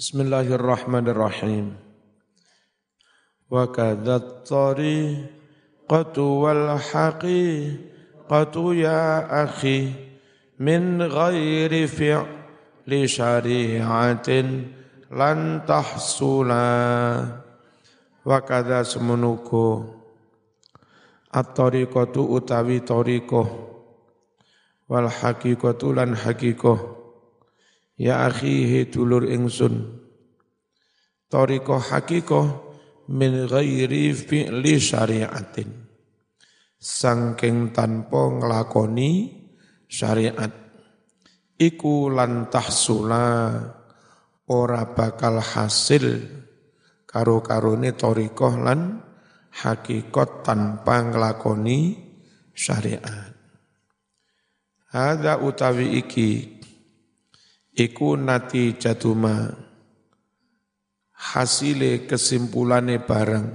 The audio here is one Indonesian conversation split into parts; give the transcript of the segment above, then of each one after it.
Bismillahirrahmanirrahim. Wa kadhat tariqatu wal haqiqatu ya akhi min ghairi fi'li syari'atin lan tahsula. Wa kadha semenuku at-tariqatu utawi tariqah. Wal haqiqatu lan haqiqah Ya akhihi dulur ingsun. Toriko hakiko min ghairi fi'li syariatin. Sangking tanpa ngelakoni syariat. Iku lantah sula ora bakal hasil karo-karone toriko lan hakikat tanpa ngelakoni syariat. Ada utawi iki iku nati jatuma hasile kesimpulane barang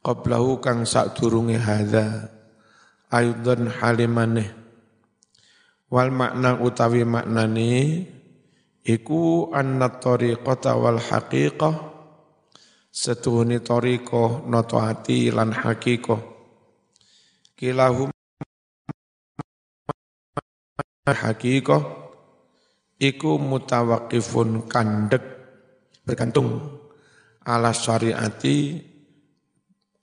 qablahu kang sadurunge hadza. Aydan halimane wal makna utawi maknane iku anna tariqata wal haqiqah. Setuhuni tariqah noto hati lan haqiqah. Kilahum haqiqah iku mutawakifun kandek. Bergantung. Ala syariati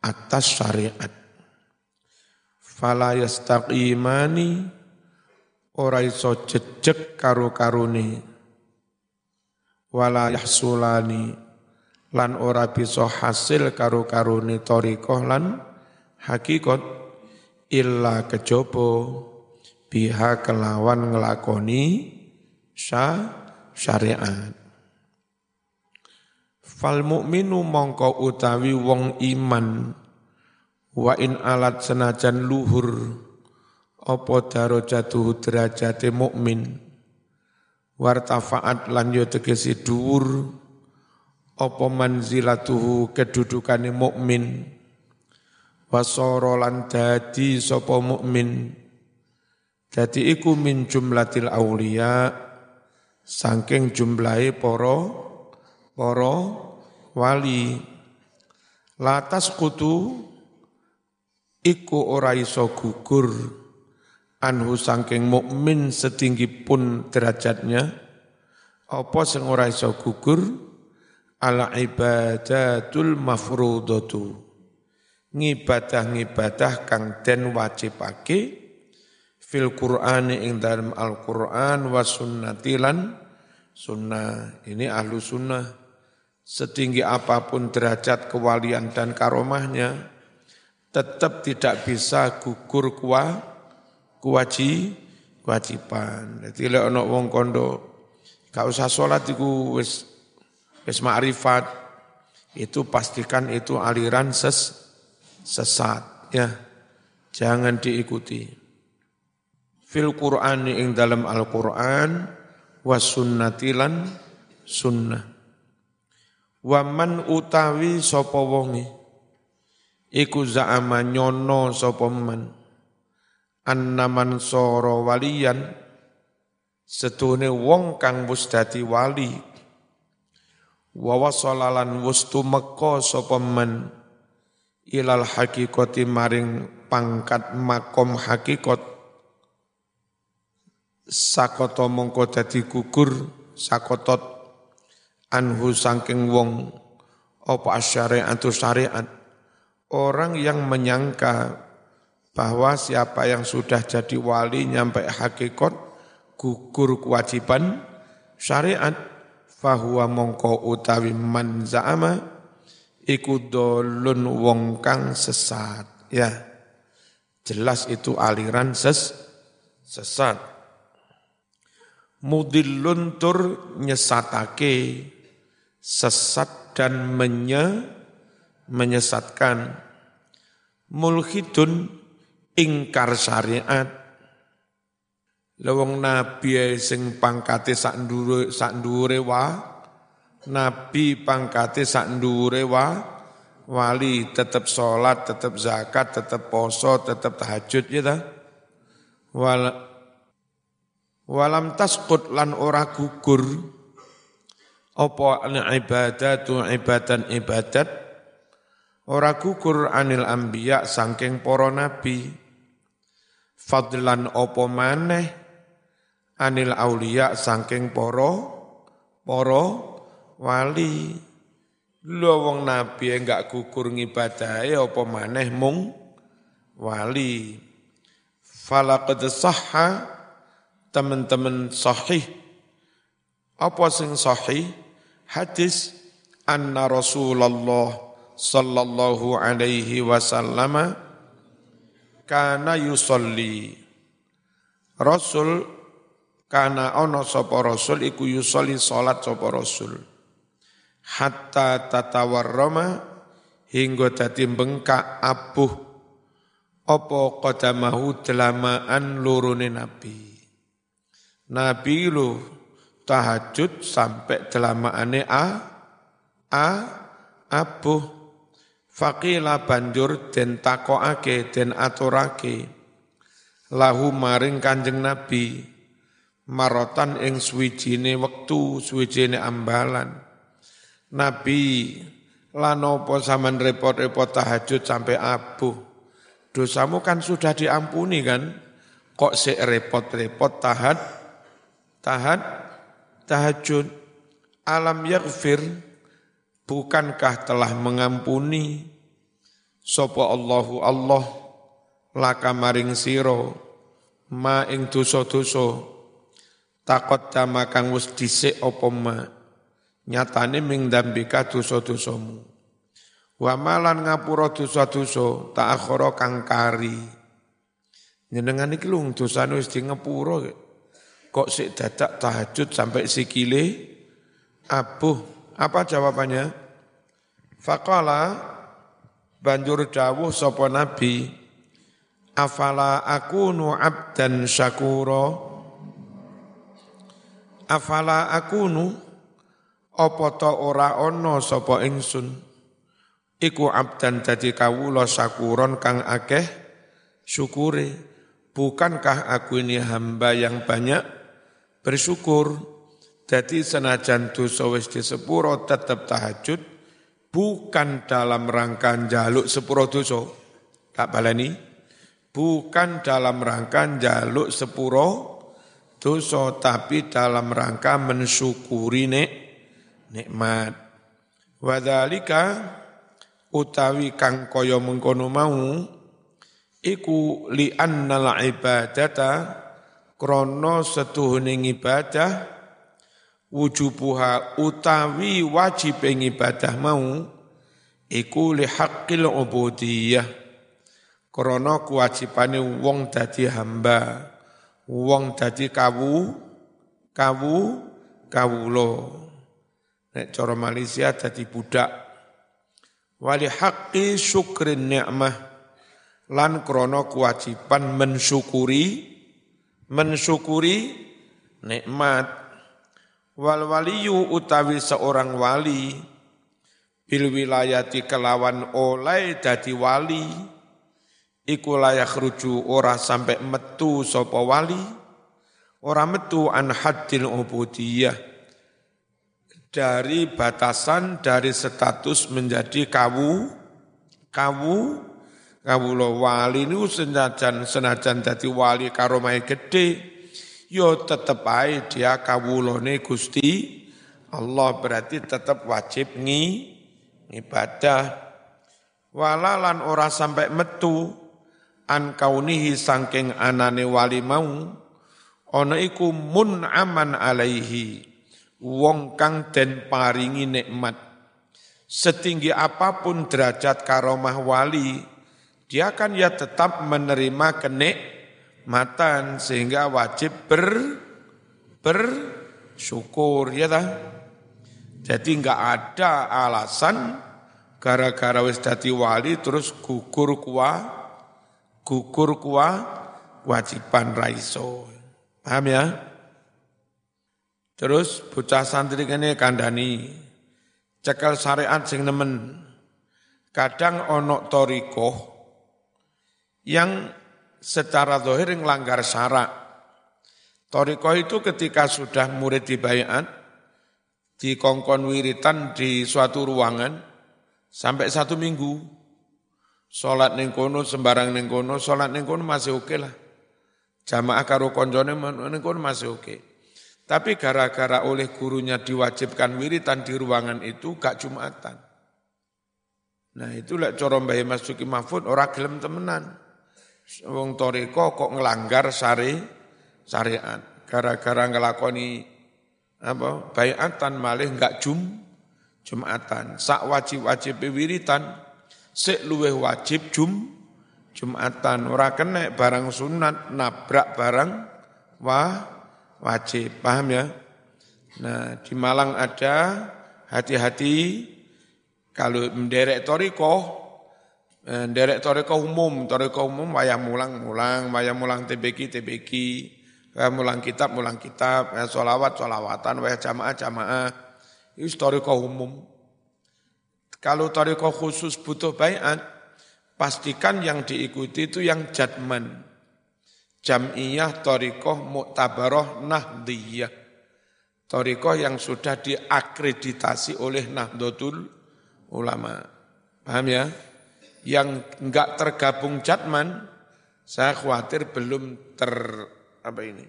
atas syariat. Fala yastaqimani ora iso jejeg karo karune wala yahsulani lan ora bisa hasil karo karune torikoh lan hakikat illa kejopo biha kelawan ngelakoni syariat. Fal mukminu mongko utawi wong iman wa in alat senajan luhur apa darajatuhu derajate mukmin wartafaat lan yo tegesi dhuwur apa manzilatuhu kedudukane mukmin wasara lan dadi sapa mukmin dadi iku min jumlatil auliya saking jumlahi poro poro wali. Latas kutu iku ora iso gugur. Anhu saking mukmin setinggi pun derajatnya apa sing ora iso gugur? Ala ibadatul mafrudatu. Ngibadah-ngibadah kang den wajibake fil Qur'ani ing dalam Al-Qur'an wa sunnati lan sunnah. Ini ahlu sunnah. Setinggi apa pun derajat kewalian dan karomahnya, tetap tidak bisa gugur kuah kuwaji, kewajiban. Jadi lek ana wong kondo gak usah sholat iku wis wis ma'rifat, itu pastikan itu aliran ses, sesat ya. Jangan diikuti fil Qur'ani ing dalam Al-Qur'an was sunnatilan sunnah. Wa man utawi sapa wonge? Iku za'ama nyono sapa man? Annaman soro waliyan setune wong kang wis dadi wali. Wa wasalalan wis tumeka ilal hakikati maring pangkat makom hakikat sakoto mongko dadi gugur sakotot anhu sangking wong apa syariatu syariat. Orang yang menyangka bahwa siapa yang sudah jadi wali nyampe hakikat gugur kewajiban syariat fahuwa mongko utawi man za'ama iku dolun wong kang sesat. Ya jelas itu aliran ses sesat mudillun tur nyesatake sesat dan menye, menyesatkan mulhidun ingkar syariat lewong nabi sing pangkate sak ndure sak ndure wa nabi pangkate sak ndure wa wali tetap sholat, tetap zakat, tetap poso, tetap tahajud ya ta. Wal Walam taskut lan ora gugur. Apa ibadatu ibadan ibadat? Ora gugur anil anbiya saking para nabi. Fadlan apa maneh? Anil aulia saking para para wali. Lho wong nabi enggak gugur ngibadahe apa maneh? Mung wali. Falaqad sahha teman-teman sahih. Apa sing sahih? Hadis anna Rasulullah sallallahu alaihi wasallam kana yusolli Rasul kana ono sapa Rasul iku yusolli salat sapa Rasul. Hatta tatawarrama hingga dadi bengkak abuh. Apa qadamahu delamaan lurune Nabi Nabi lu tahajud sampai delamaane a a abu faqila banjur den takokake den aturake. Lahu maring Kanjeng Nabi marotan ing suwijine wektu suwijine ambalan. Nabi lan apa sampean repot-repot tahajud sampai abu dosamu kan sudah diampuni kan? Kok sik repot-repot tahajud tahat tahajud alam yaghfir bukankah telah mengampuni? Sapa Allahu Allah laka maring sira ma ing dosa-dosa. Takot dama kang wis dhisik apa ma? Nyatane ming dambika dosa-dosamu. Wa malan ngapura dosa-dosa tak akhara kang kari. Nyenengane iki lho dosane wis di kok sik dadak tahajud sampai sikile? Abuh. Apa jawabannya? Faqala banjur dawuh sapa nabi afala akunu abdan syakura? Afala akunu? Apa ta ora ana sapa ingsun? Iku abdan dadi kawula syakuron kang akeh syukure. Bukankah aku ini hamba yang banyak bersyukur. Jadi senajan dosa wis disepuro tetap tahajud bukan dalam rangka jaluk sepuro dosa. Tak baleni. Bukan dalam rangka jaluk sepuro dosa tapi dalam rangka mensyukuri nek nikmat. Wadhalika utawi kang kaya mengkono mau iku li annal ibadata krono setuhuning ibadah wujubuha utawi wajib ibadah mau iku li haqqil ubudiyah. Krono kewajibane wong dadi hamba wong dadi kawu kawu kawulo nek cara Malaysia dadi budak. Wali haqqi syukrin ni'mah. Lan krono kewajiban mensyukuri mensyukuri nikmat. Wal waliyu utawi seorang wali bil wilayati kelawan oleh dadi wali iku layak ruju ora sampai metu sapa wali ora metu an haddil ubudiyah dari batasan dari status menjadi kawu kawu Kawula wali niku senajan senajan dadi wali karomai gede yo tetep ae dia kawulane Gusti Allah berarti tetap wajib ngi ibadah walalan ora sampai metu an kaunihi sangking anane wali mau ana iku mun aman alaihi wong kang den paringi nikmat. Setinggi apa pun derajat karomah wali dia kan ya tetap menerima kenikmatan sehingga wajib ber bersyukur ya dah. Jadi enggak ada alasan gara-gara wis dadi wali terus gugur kuah gugur kuah wajiban raiso. Paham ya? Terus bocah santri kene kandani cekel syariat sing nemen. Kadang onok torikoh yang secara zahir melanggar syarak. Toriko itu ketika sudah murid dibayat, di kongkon wiritan di suatu ruangan sampai satu minggu. Sholat ning kono, sembarang ning kono, sholat ning kono masih oke lah. Jamaah karo konjone ning kono masih oke. Tapi gara-gara oleh gurunya diwajibkan wiritan di ruangan itu gak jumatan. Nah itu lek cara Mbah Mas Suki Mahfud ora gelem temenan. Wong toriko kok ngelanggar sari syariat. Gara-gara ngelakoni apa bayatan malih enggak jum jumatan. Sak wajib-wajib wiritan sik luweh wajib jum jumatan. Ora kena barang sunat nabrak barang wah wajib, paham ya? Nah, di Malang ada hati-hati kalau menderek toriko, eh, menderek toriko umum, toriko umum wayah mulang-mulang, wayah mulang TBK, TBK, wayah mulang kitab, mulang kitab, wayah solawat, solawatan, wayah jamaah, jamaah, itu toriko umum. Kalau toriko khusus butuh bayat, pastikan yang diikuti itu yang jadman Jam'iyah Torikoh Muktabaroh Nahdiyah. Torikoh yang sudah diakreditasi oleh Nahdlatul Ulama. Paham ya? Yang enggak tergabung Jatman, saya khawatir belum ter apa ini?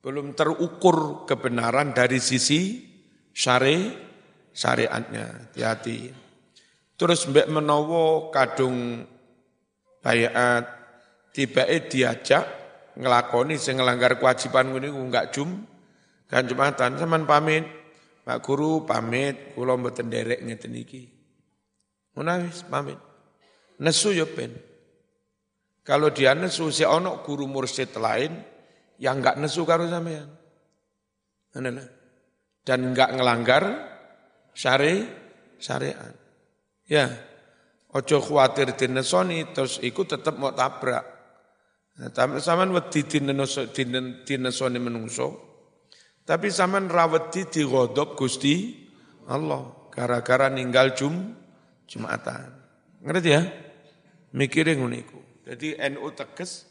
Belum terukur kebenaran dari sisi syari syariatnya. Hati-hati. Terus mbak menowo kadung bayat tibae diajak ngelakoni sing ngelanggar kewajiban ngene ku enggak jum kan jumatan sampean pamit Pak Guru pamit kula mboten nderek ngeten iki ngono pamit. Nesu yo ben. Kalau dia nesu si ono guru mursyid lain yang enggak nesu karo sampean. Dan enggak ngelanggar syari syariat. Ya ojo khawatir dinesoni terus ikut tetap mau tabrak. Nah, sampean wedi dinesone menungso, tapi sampean rawedi digodop Gusti Allah. Gara-gara ninggal jum Jumatan. Ngerti ya? Mikirin ngono iku. Jadi NU teges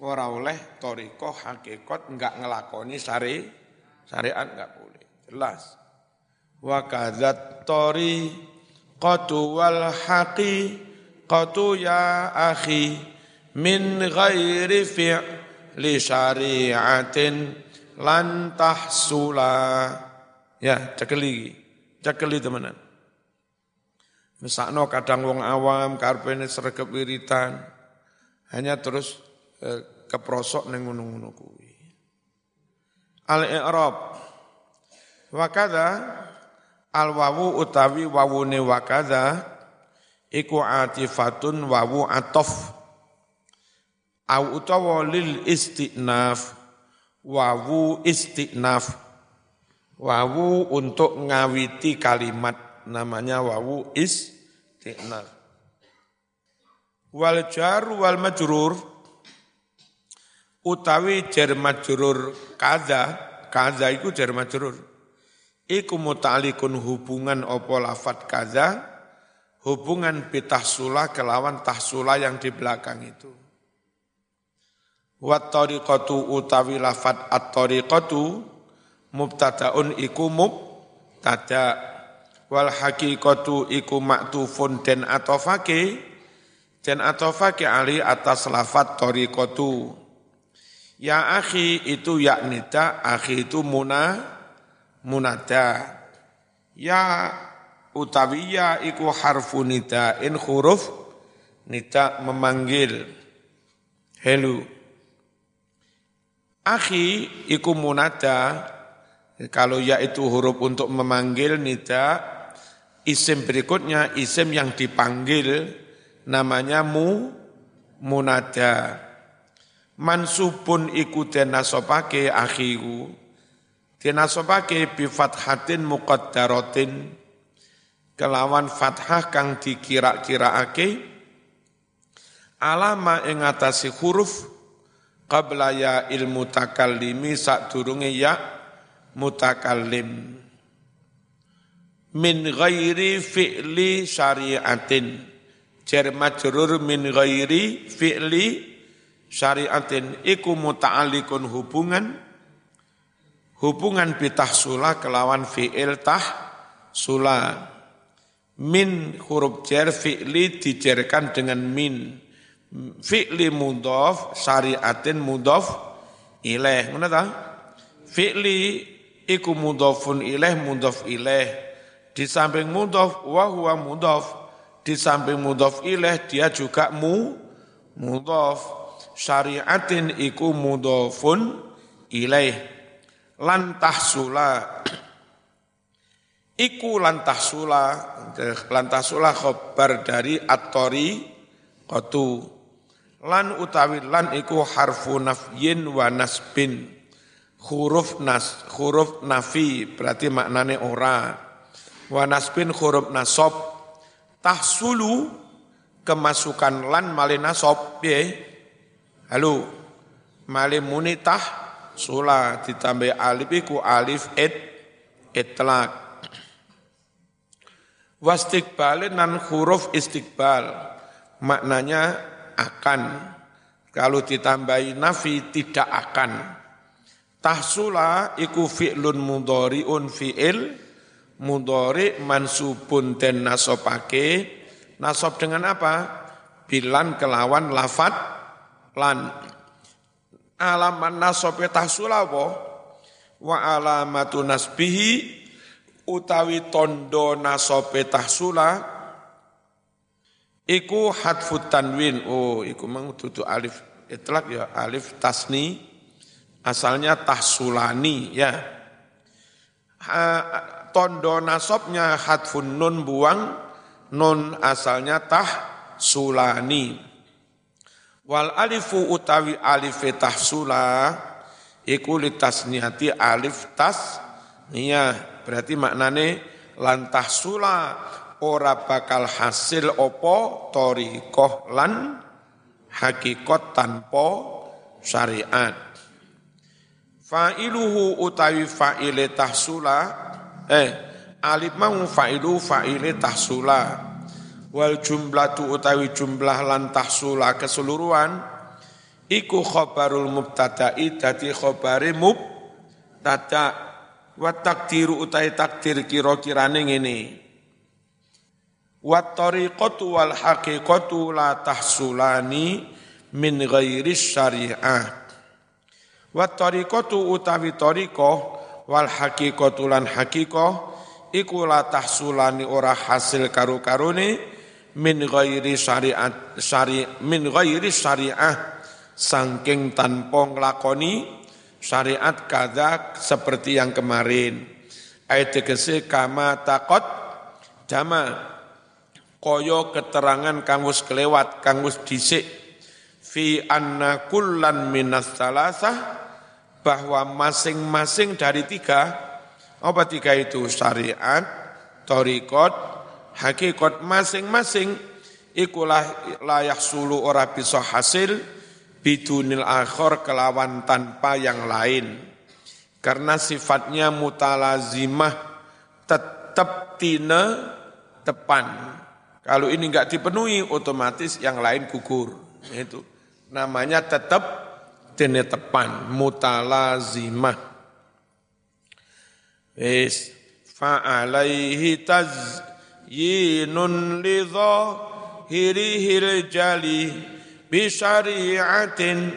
ora oleh toriko hakikat enggak ngelakoni syari syariat enggak boleh. Jelas. Wa kadzat tori qatu wal haqi qatu ya akhi min ghairi fi'li syari'atin lan tahsula. Ya, cekeli. Cekeli temenan. Mesakno kadang wong awam karpene sregep wiritan. Hanya terus eh, keprosok ning ngono-ngono kuwi. Al-i'rab. Wa kadza al-wawu utawi wawune wa kadza iku atifatun wawu atof au utawa lil istinaf wawu istinaf wawu untuk ngawiti kalimat namanya wawu istinaf wal jar wal majrur utawi jar majrur kaza kaza iku jar majrur. Iku muta'alikun hubungan opo lafat kaza? Hubungan bitahsula kelawan tahsula yang di belakang itu. Wa tariqatu utawi lafat at-tariqatu mubtadaun iku mubtada wal haqiqatu iku maktufun den atofake. Den atofake ali atas lafat tariqatu. Ya akhi itu ya nida akhi itu muna munada. Ya utawi ya iku harfu in huruf nida memanggil. Hello Akhi iku munada, kalau ya itu huruf untuk memanggil nida, isim berikutnya isim yang dipanggil namanya mu munada. Mansubun iku denasopake akhiku, denasopake bi fathatin muqaddaratin, kelawan fathah kang dikira-kiraake, alama ing atasi huruf qabla ya ilmu takallimi sadurunge ya mutakallim min ghairi fi'li syariatin. Jar majrur min ghairi fi'li syariatin. Iku muta'alliqun hubungan. Hubungan bitahsula kelawan fi'il tah sula. Min huruf jar fi'li dijerkan dengan min. Fi'li mudhof syariatin mudhof ilaih ngono ta? Fi'li iku mudhofun ilaih mudhof di samping mudhof wa huwa mudhof di samping mudhof ilaih dia juga mu mudhof syariatin iku mudhofun ilaih lan tahsula Iku lantah sula, lantah sula khobar dari atori kotu. Lan utawi lan iku harfu nafyin wa nasbin. Huruf nas, huruf nafi berarti maknane ora. Wa nasbin huruf nasob. Tahsulu kemasukan lan mali nasob. Ye. Halo. Mali munitah sula ditambah alif iku alif et itlak Wastikbalin nan huruf istiqbal. Maknanya akan. Kalau ditambahi nafi tidak akan. Tahsula iku fi'lun mudhari'un fi'il mudhari mansubun den nasobake nasob dengan apa? Bilan kelawan lafat lan alaman nasobe tahsula apa? Wa alamatu nasbihi utawi tondo nasobe tahsula iku hadfut tanwin oh iku mang alif itlak ya alif tasni asalnya tahsulani ya tondo nasobnya hadfun nun buang nun asalnya tah sulani wal alifu utawi alif tahsula iku litasniati alif tas niyah Berarti maknane lantah sula ora bakal hasil opo torikoh lan hakikat tanpa syariat. Fa'iluhu utawi fa'ile tahsula, eh, alif mau fa'ilu fa'ile tahsula. Wal jumlatu utawi jumlah lan tahsula keseluruhan, iku khobarul mubtada'i dadi khobari mubtada' wa takdiru utai takdir kira-kirane ngene. Wa tariqatu wal haqiqatu la tahsulani min ghairi syariah. Wa tariqatu utawi tariqah wal haqiqatu lan haqiqah iku la tahsulani ora hasil karo-karone min ghairi syariat syari min ghairi syariah saking tanpa nglakoni syariat kada seperti yang kemarin. Ayat tegese kama takot jama koyo keterangan kangus kelewat kangus disik fi anna kullan minas salasah bahwa masing-masing dari tiga apa tiga itu syariat, torikot, hakikat masing-masing ikulah layak sulu ora bisa hasil bidunil akhor kelawan tanpa yang lain. Karena sifatnya mutalazimah tetap tina tepan. Kalau ini enggak dipenuhi otomatis yang lain gugur. Itu namanya tetap tina tepan, mutalazimah. Is fa'alaihi tazyinun lidhahirihil jali bisyari'atin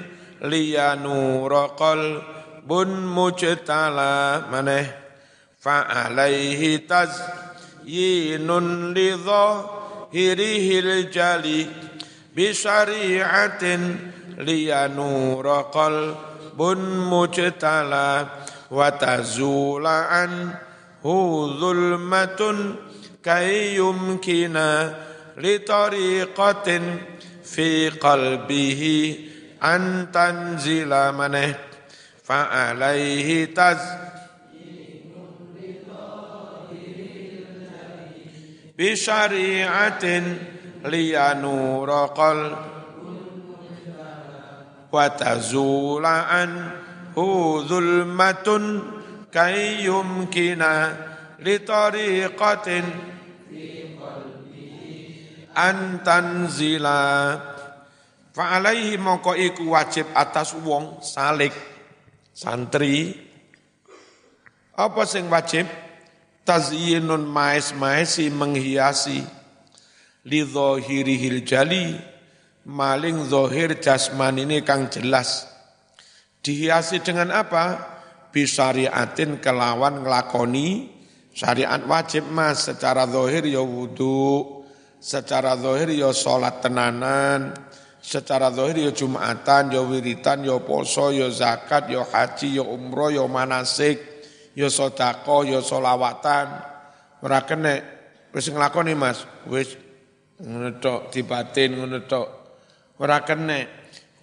liyanura qalbun mujtala maneh fa'alaihi tazyinun lidhahirihil jali bisyari'atin liyanura qalbun mujtala wa tazula anhu zulmatun kayyumkina li tariqatin fi qalbihi an tanzila maneh fa'alaihi taz bi syari'atin liyanura qal wa tazula an hu zulmatun kay yumkina li tariqatin antanzila fa alaihi iku wajib atas wong salik. Santri. Apa sing wajib? Tazyinun maes-maesi menghiasi. Li dhahirihil jali maling zahir jasman ini kang jelas. Dihiasi dengan apa? Bisariatin kelawan ngelakoni syariat wajib mas secara zahir ya wudhu, secara zahir ya sholat tenanan, secara zahir ya jumatan, ya wiritan, ya poso, ya zakat, ya haji, ya umroh, ya manasik, ya sodako, ya solawatan. Ora kene wis Mas, wis ngono tok dibatin. Ora kene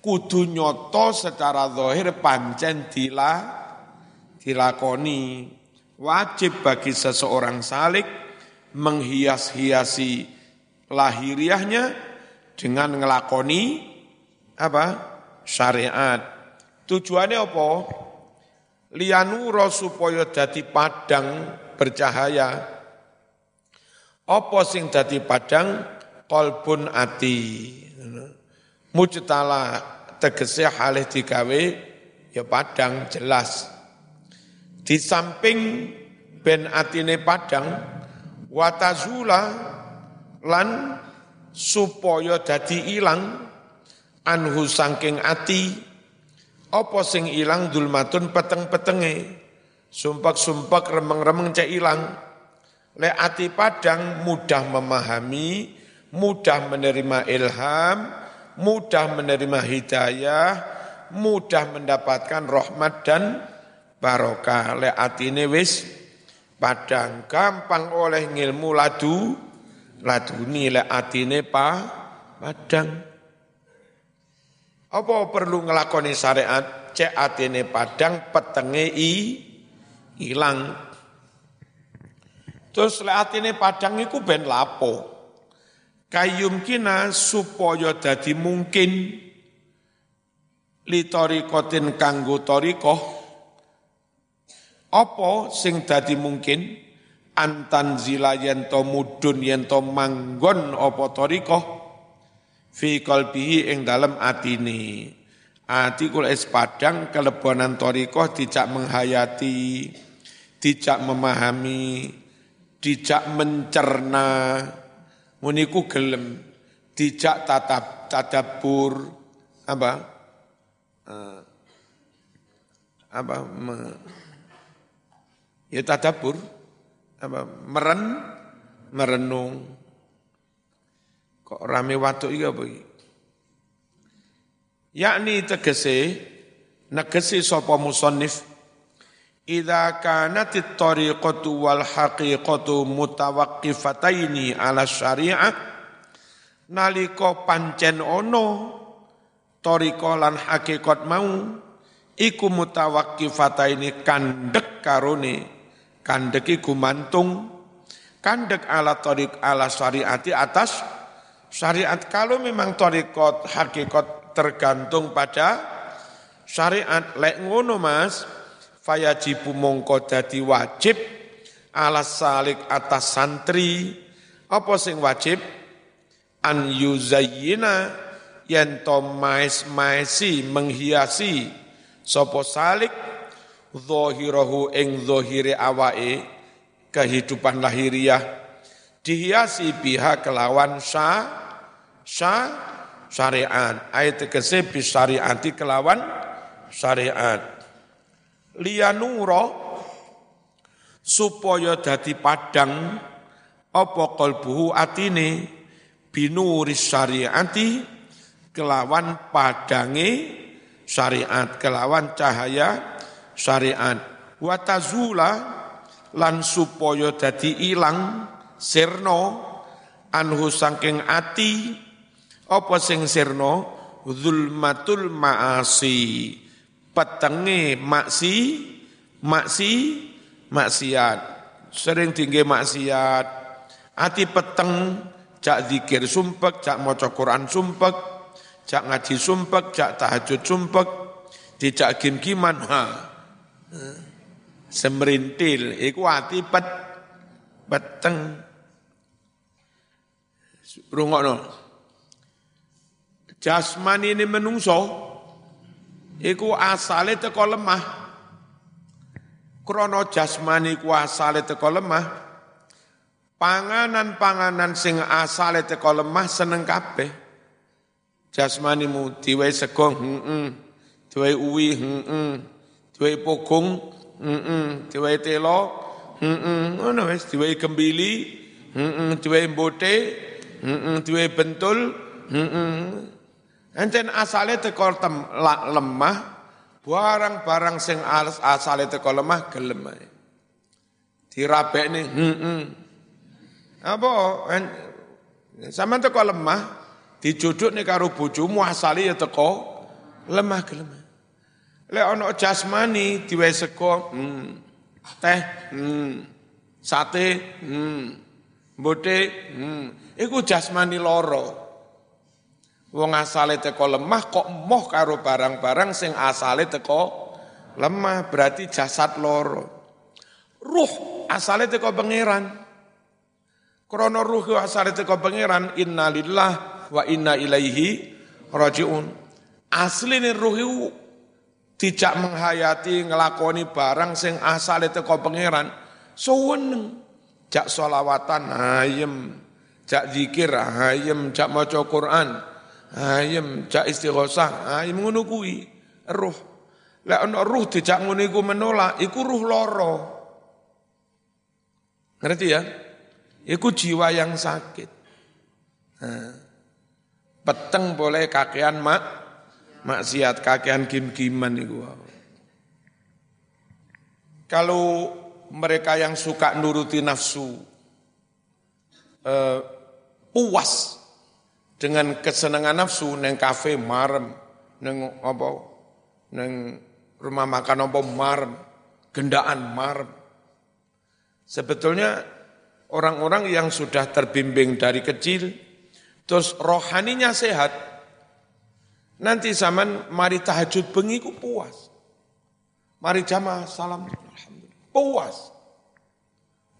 kudu nyoto secara zahir pancen dila dilakoni. Wajib bagi seseorang salik menghias-hiasi lahiriahnya dengan ngelakoni apa? syariat. Tujuannya apa? Lianuro supaya dadi padang bercahaya. Apa sing dadi padang? Kolbun ati. Mujtala tegese halih digawe ya padang jelas. Di samping ben atine padang watazula lan supaya dadi ilang anhu sangking ati apa sing ilang dulmatun peteng-petenge sumpak-sumpak remeng-remeng cek ilang le ati padang mudah memahami mudah menerima ilham mudah menerima hidayah mudah mendapatkan rahmat dan barokah le atine wis padang gampang oleh ngilmu ladu laduni lek atine pa padang. Apa perlu ngelakoni syariat cek atine padang petenge i ilang. Terus lek atine padang iku ben lapo. Kayum kina supaya dadi mungkin litorikotin kanggo torikoh apa sing dadi mungkin? Antan zila yento mudun yento manggon opo toriko fi kalbihi ing dalem atini ati kula es padang kelebonan toriko dijak menghayati dijak memahami dijak mencerna muniku gelem. Dijak tatap tadabur apa? Uh, apa? Me, ya tadabur apa? Meren merenung. Kok rame watu iki apa yakni tegese negesi sapa musannif idza kanat at-tariqatu wal haqiqatu mutawaqqifataini ala syariah nalika pancen ono tariqa lan hakikat mau iku mutawaqqifataini kandhek karone kandeki gumantung kandek ala torik ala syariati atas syariat. Kalau memang torikot hakikat tergantung pada syariat lek ngono mas fayajibu mongko dadi wajib ala salik atas santri. Apa sing wajib? An yuzayyina yen to maesi menghiasi sapa salik zahirahu ing zahire awake kehidupan lahiriah. Dihiasi biha kelawan sya sya syariat. Ayat tegese bisyariati kelawan syariat liyanuro supaya dadi padang apa kalbuhu atine? Binuris syariati kelawan padange syariat kelawan cahaya syariat. Wa tazula lan supaya dadi ilang sirno anhu saking ati. Apa sing zulmatul maasi petenge maksi maksi maksiat. Sering tinggi maksiat. Ati peteng cak zikir sumpek cak maca Quran sumpek cak ngaji sumpek cak tahajud sumpek dicak gim-giman. Ha. Semerintil iku ati pet peteng. Rungokno. Jasmani ini menungso iku asale teko lemah Krono jasmani ku asale teko lemah, panganan-panganan sing asale teko lemah seneng kabeh. Jasmanimu diwe sego, heeh. Diwe uwi, heeh. Diwe pogung, heeh. Diwe telo, heeh. Ngono wis diwe gembili, heeh. Diwe mbote, heeh. Diwe bentul, heeh. Enten asale teko lemah, Barang-barang sing asale teko lemah gelem ae. Dirabekne, heeh. Apa sampean teko lemah dijudukne karo bojomu asale ya teko lemah gelem. Lek ana jasmani diwe sego, hmm, teh, hmm, sate, hmm, mbote, hmm, iku jasmani loro. Wong asale teko lemah kok moh karo barang-barang sing asale teko lemah berarti jasad loro. Ruh asale teko pangeran. Krono ruh asale teko pangeran innalillah wa inna ilaihi rajiun. Asline ruh tidak menghayati ngelakoni barang sing asale teko pangeran. Suweneng. Jak solawatan ayem, jak zikir ayem, jak maca Quran ayem cak istighosah. Ayem ngono kuwi. Ruh. Lek ana ruh dijak ngono iku menolak iku ruh loro ngerti ya? Iku jiwa yang sakit. Nah, peteng boleh kakean mak maksiat kakean gim-giman iku. Kalau mereka yang suka nuruti nafsu eh, puas dengan kesenangan nafsu neng kafe marem neng apa neng rumah makan apa marem gendaan marem. Sebetulnya orang-orang yang sudah terbimbing dari kecil terus rohaninya sehat nanti zaman mari tahajud bengi ku puas. Mari jamaah salam alhamdulillah puas.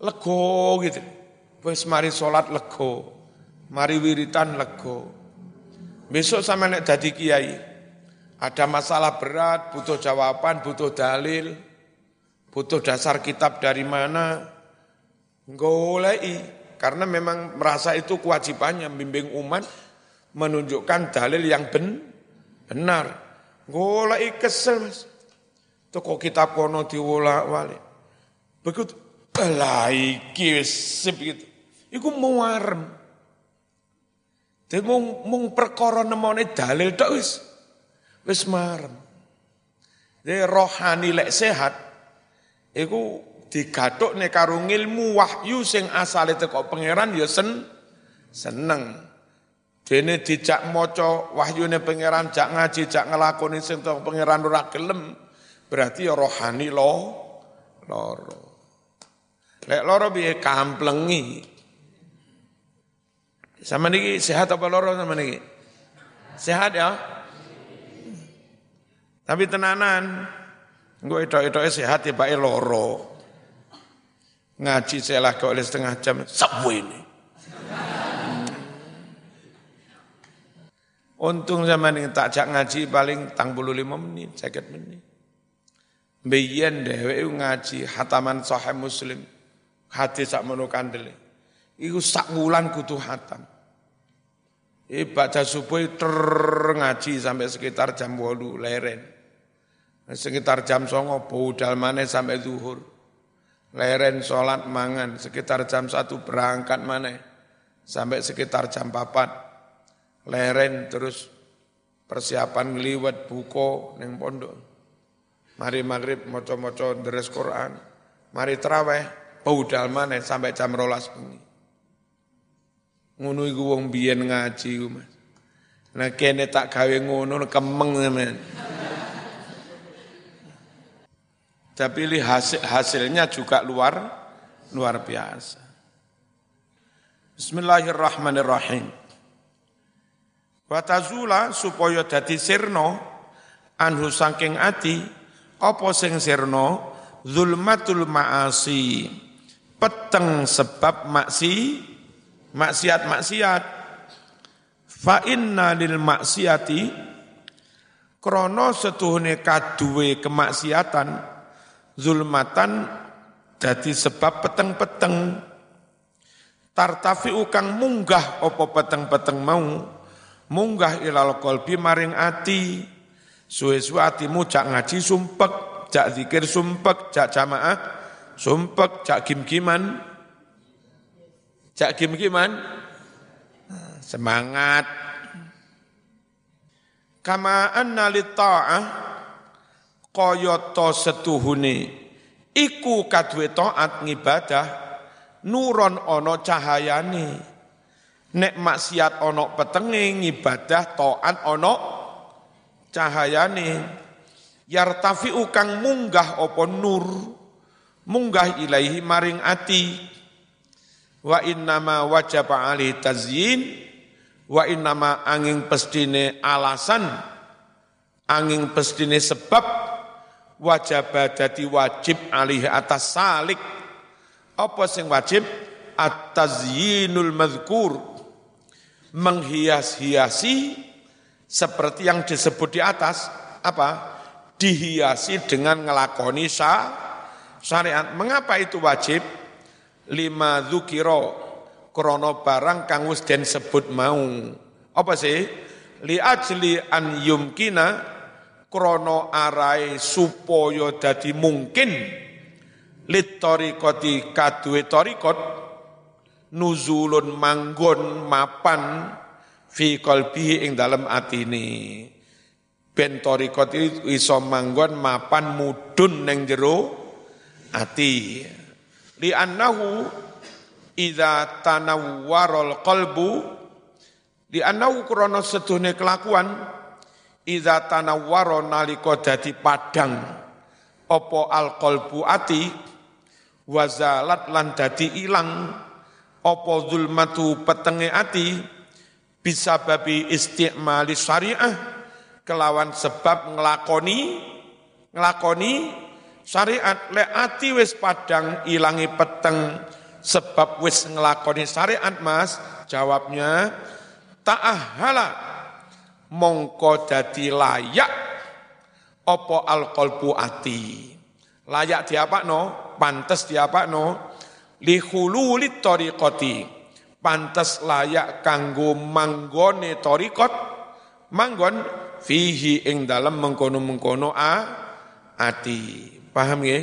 Lego gitu. Wis mari sholat lego mari wiritan lego. Besok sama nek jadi kiai, ada masalah berat, butuh jawaban, butuh dalil, butuh dasar kitab dari mana, golei. Karena memang merasa itu kewajibannya membimbing umat, menunjukkan dalil yang ben, benar. Golei kesel mas. Toko kitab kono diwolak wali. Begitu, lah iki sip gitu. Iku muarem. Jadi mung mung perkara nemone dalil tok wis wis marem. Jadi rohani lek sehat iku digathukne karo ilmu wahyu sing asale teko pangeran ya sen seneng. Dene dijak maca wahyune pangeran, jak ngaji, jak ngelakoni sing teko pangeran ora gelem, berarti ya rohani lo loro. Lek loro piye kamplengi. Sama niki sehat apa loro sama niki? Sehat ya? Tapi tenanan, gue itu itu sehat ya pak loro. Ngaji saya lah oleh setengah jam, sabu ini. Untung zaman ini tak jak ngaji paling tang bulu lima menit, sakit menit. Biyen dewe ngaji hataman sahih muslim, hati sak menukan dele. Iku sak wulan kutu hatam. Ibadah subuh ter ngaji sampai sekitar jam 8 leren. Sekitar jam songo budal mana sampai zuhur. Leren sholat mangan sekitar jam satu berangkat mana sampai sekitar jam 4. Leren terus persiapan ngeliwat buko neng pondok. Mari maghrib moco-moco deres Quran. Mari terawih budal mana sampai jam rolas bengi. Ngono iku wong biyen ngaji ku Mas. Nah kene tak gawe ngono kemeng men. Tapi hasil, hasilnya juga luar luar biasa. Bismillahirrahmanirrahim. Watazula supaya dadi sirno anhu saking ati apa sing sirno zulmatul maasi peteng sebab maksi maksiat-maksiat. Fa inna lil maksiati krana setuhune kaduwe kemaksiatan zulmatan jadi sebab peteng-peteng. Tartafi ukang munggah opo peteng-peteng mau munggah ilal kolbi maring ati. Suwe-suwe atimu cak ngaji sumpek cak zikir sumpek cak jamaah sumpek cak gim-giman cak gim-giman semangat. Kama anna ta'ah kaya to setuhune. Iku kadwe taat ngibadah nuron ono cahayane. Nek maksiat ono petenge ngibadah taat ono cahayane. Yartafi ukang munggah opo nur munggah ilaihi maring ati wa innama wajaba ali tazyin wa innama angin pestine alasan angin pestine sebab wajib dadi wajib alih atas salik apa sing wajib? At-tazyinul madhkur. Menghias-hiasi seperti yang disebut di atas. Apa? Dihiasi dengan ngelakoni syariat. Mengapa itu wajib? Lima dzukiro krono barang kang wis den sebut mau. Apa sih? Li ajli an yumkina krono arai supaya dadi mungkin lit torikoti kadue torikot nuzulun manggon mapan fi qalbihi ing dalam atine ben torikot iso manggon mapan mudun neng jero ati li annahu idza tanawwarul qalbu di annahu krana seduhne kelakuan idza tanawwara nalika dadi padang apa alqalbu ati wazalat lan dadi ilang apa zulmatu petenge ati bisa babi istiqmali syariah kelawan sebab ngelakoni ngelakoni syariat le ati wis padang ilangi peteng sebab wis ngelakoni syariat mas. Jawabnya ta'ahala mongko dadi layak. Apa alqalbu ati? Layak diapa no pantas diapa no lihululi tariqati. Pantas layak kanggo manggone tariqat. Manggon fihi ing dalam mengkono-mengkono a ati paham ya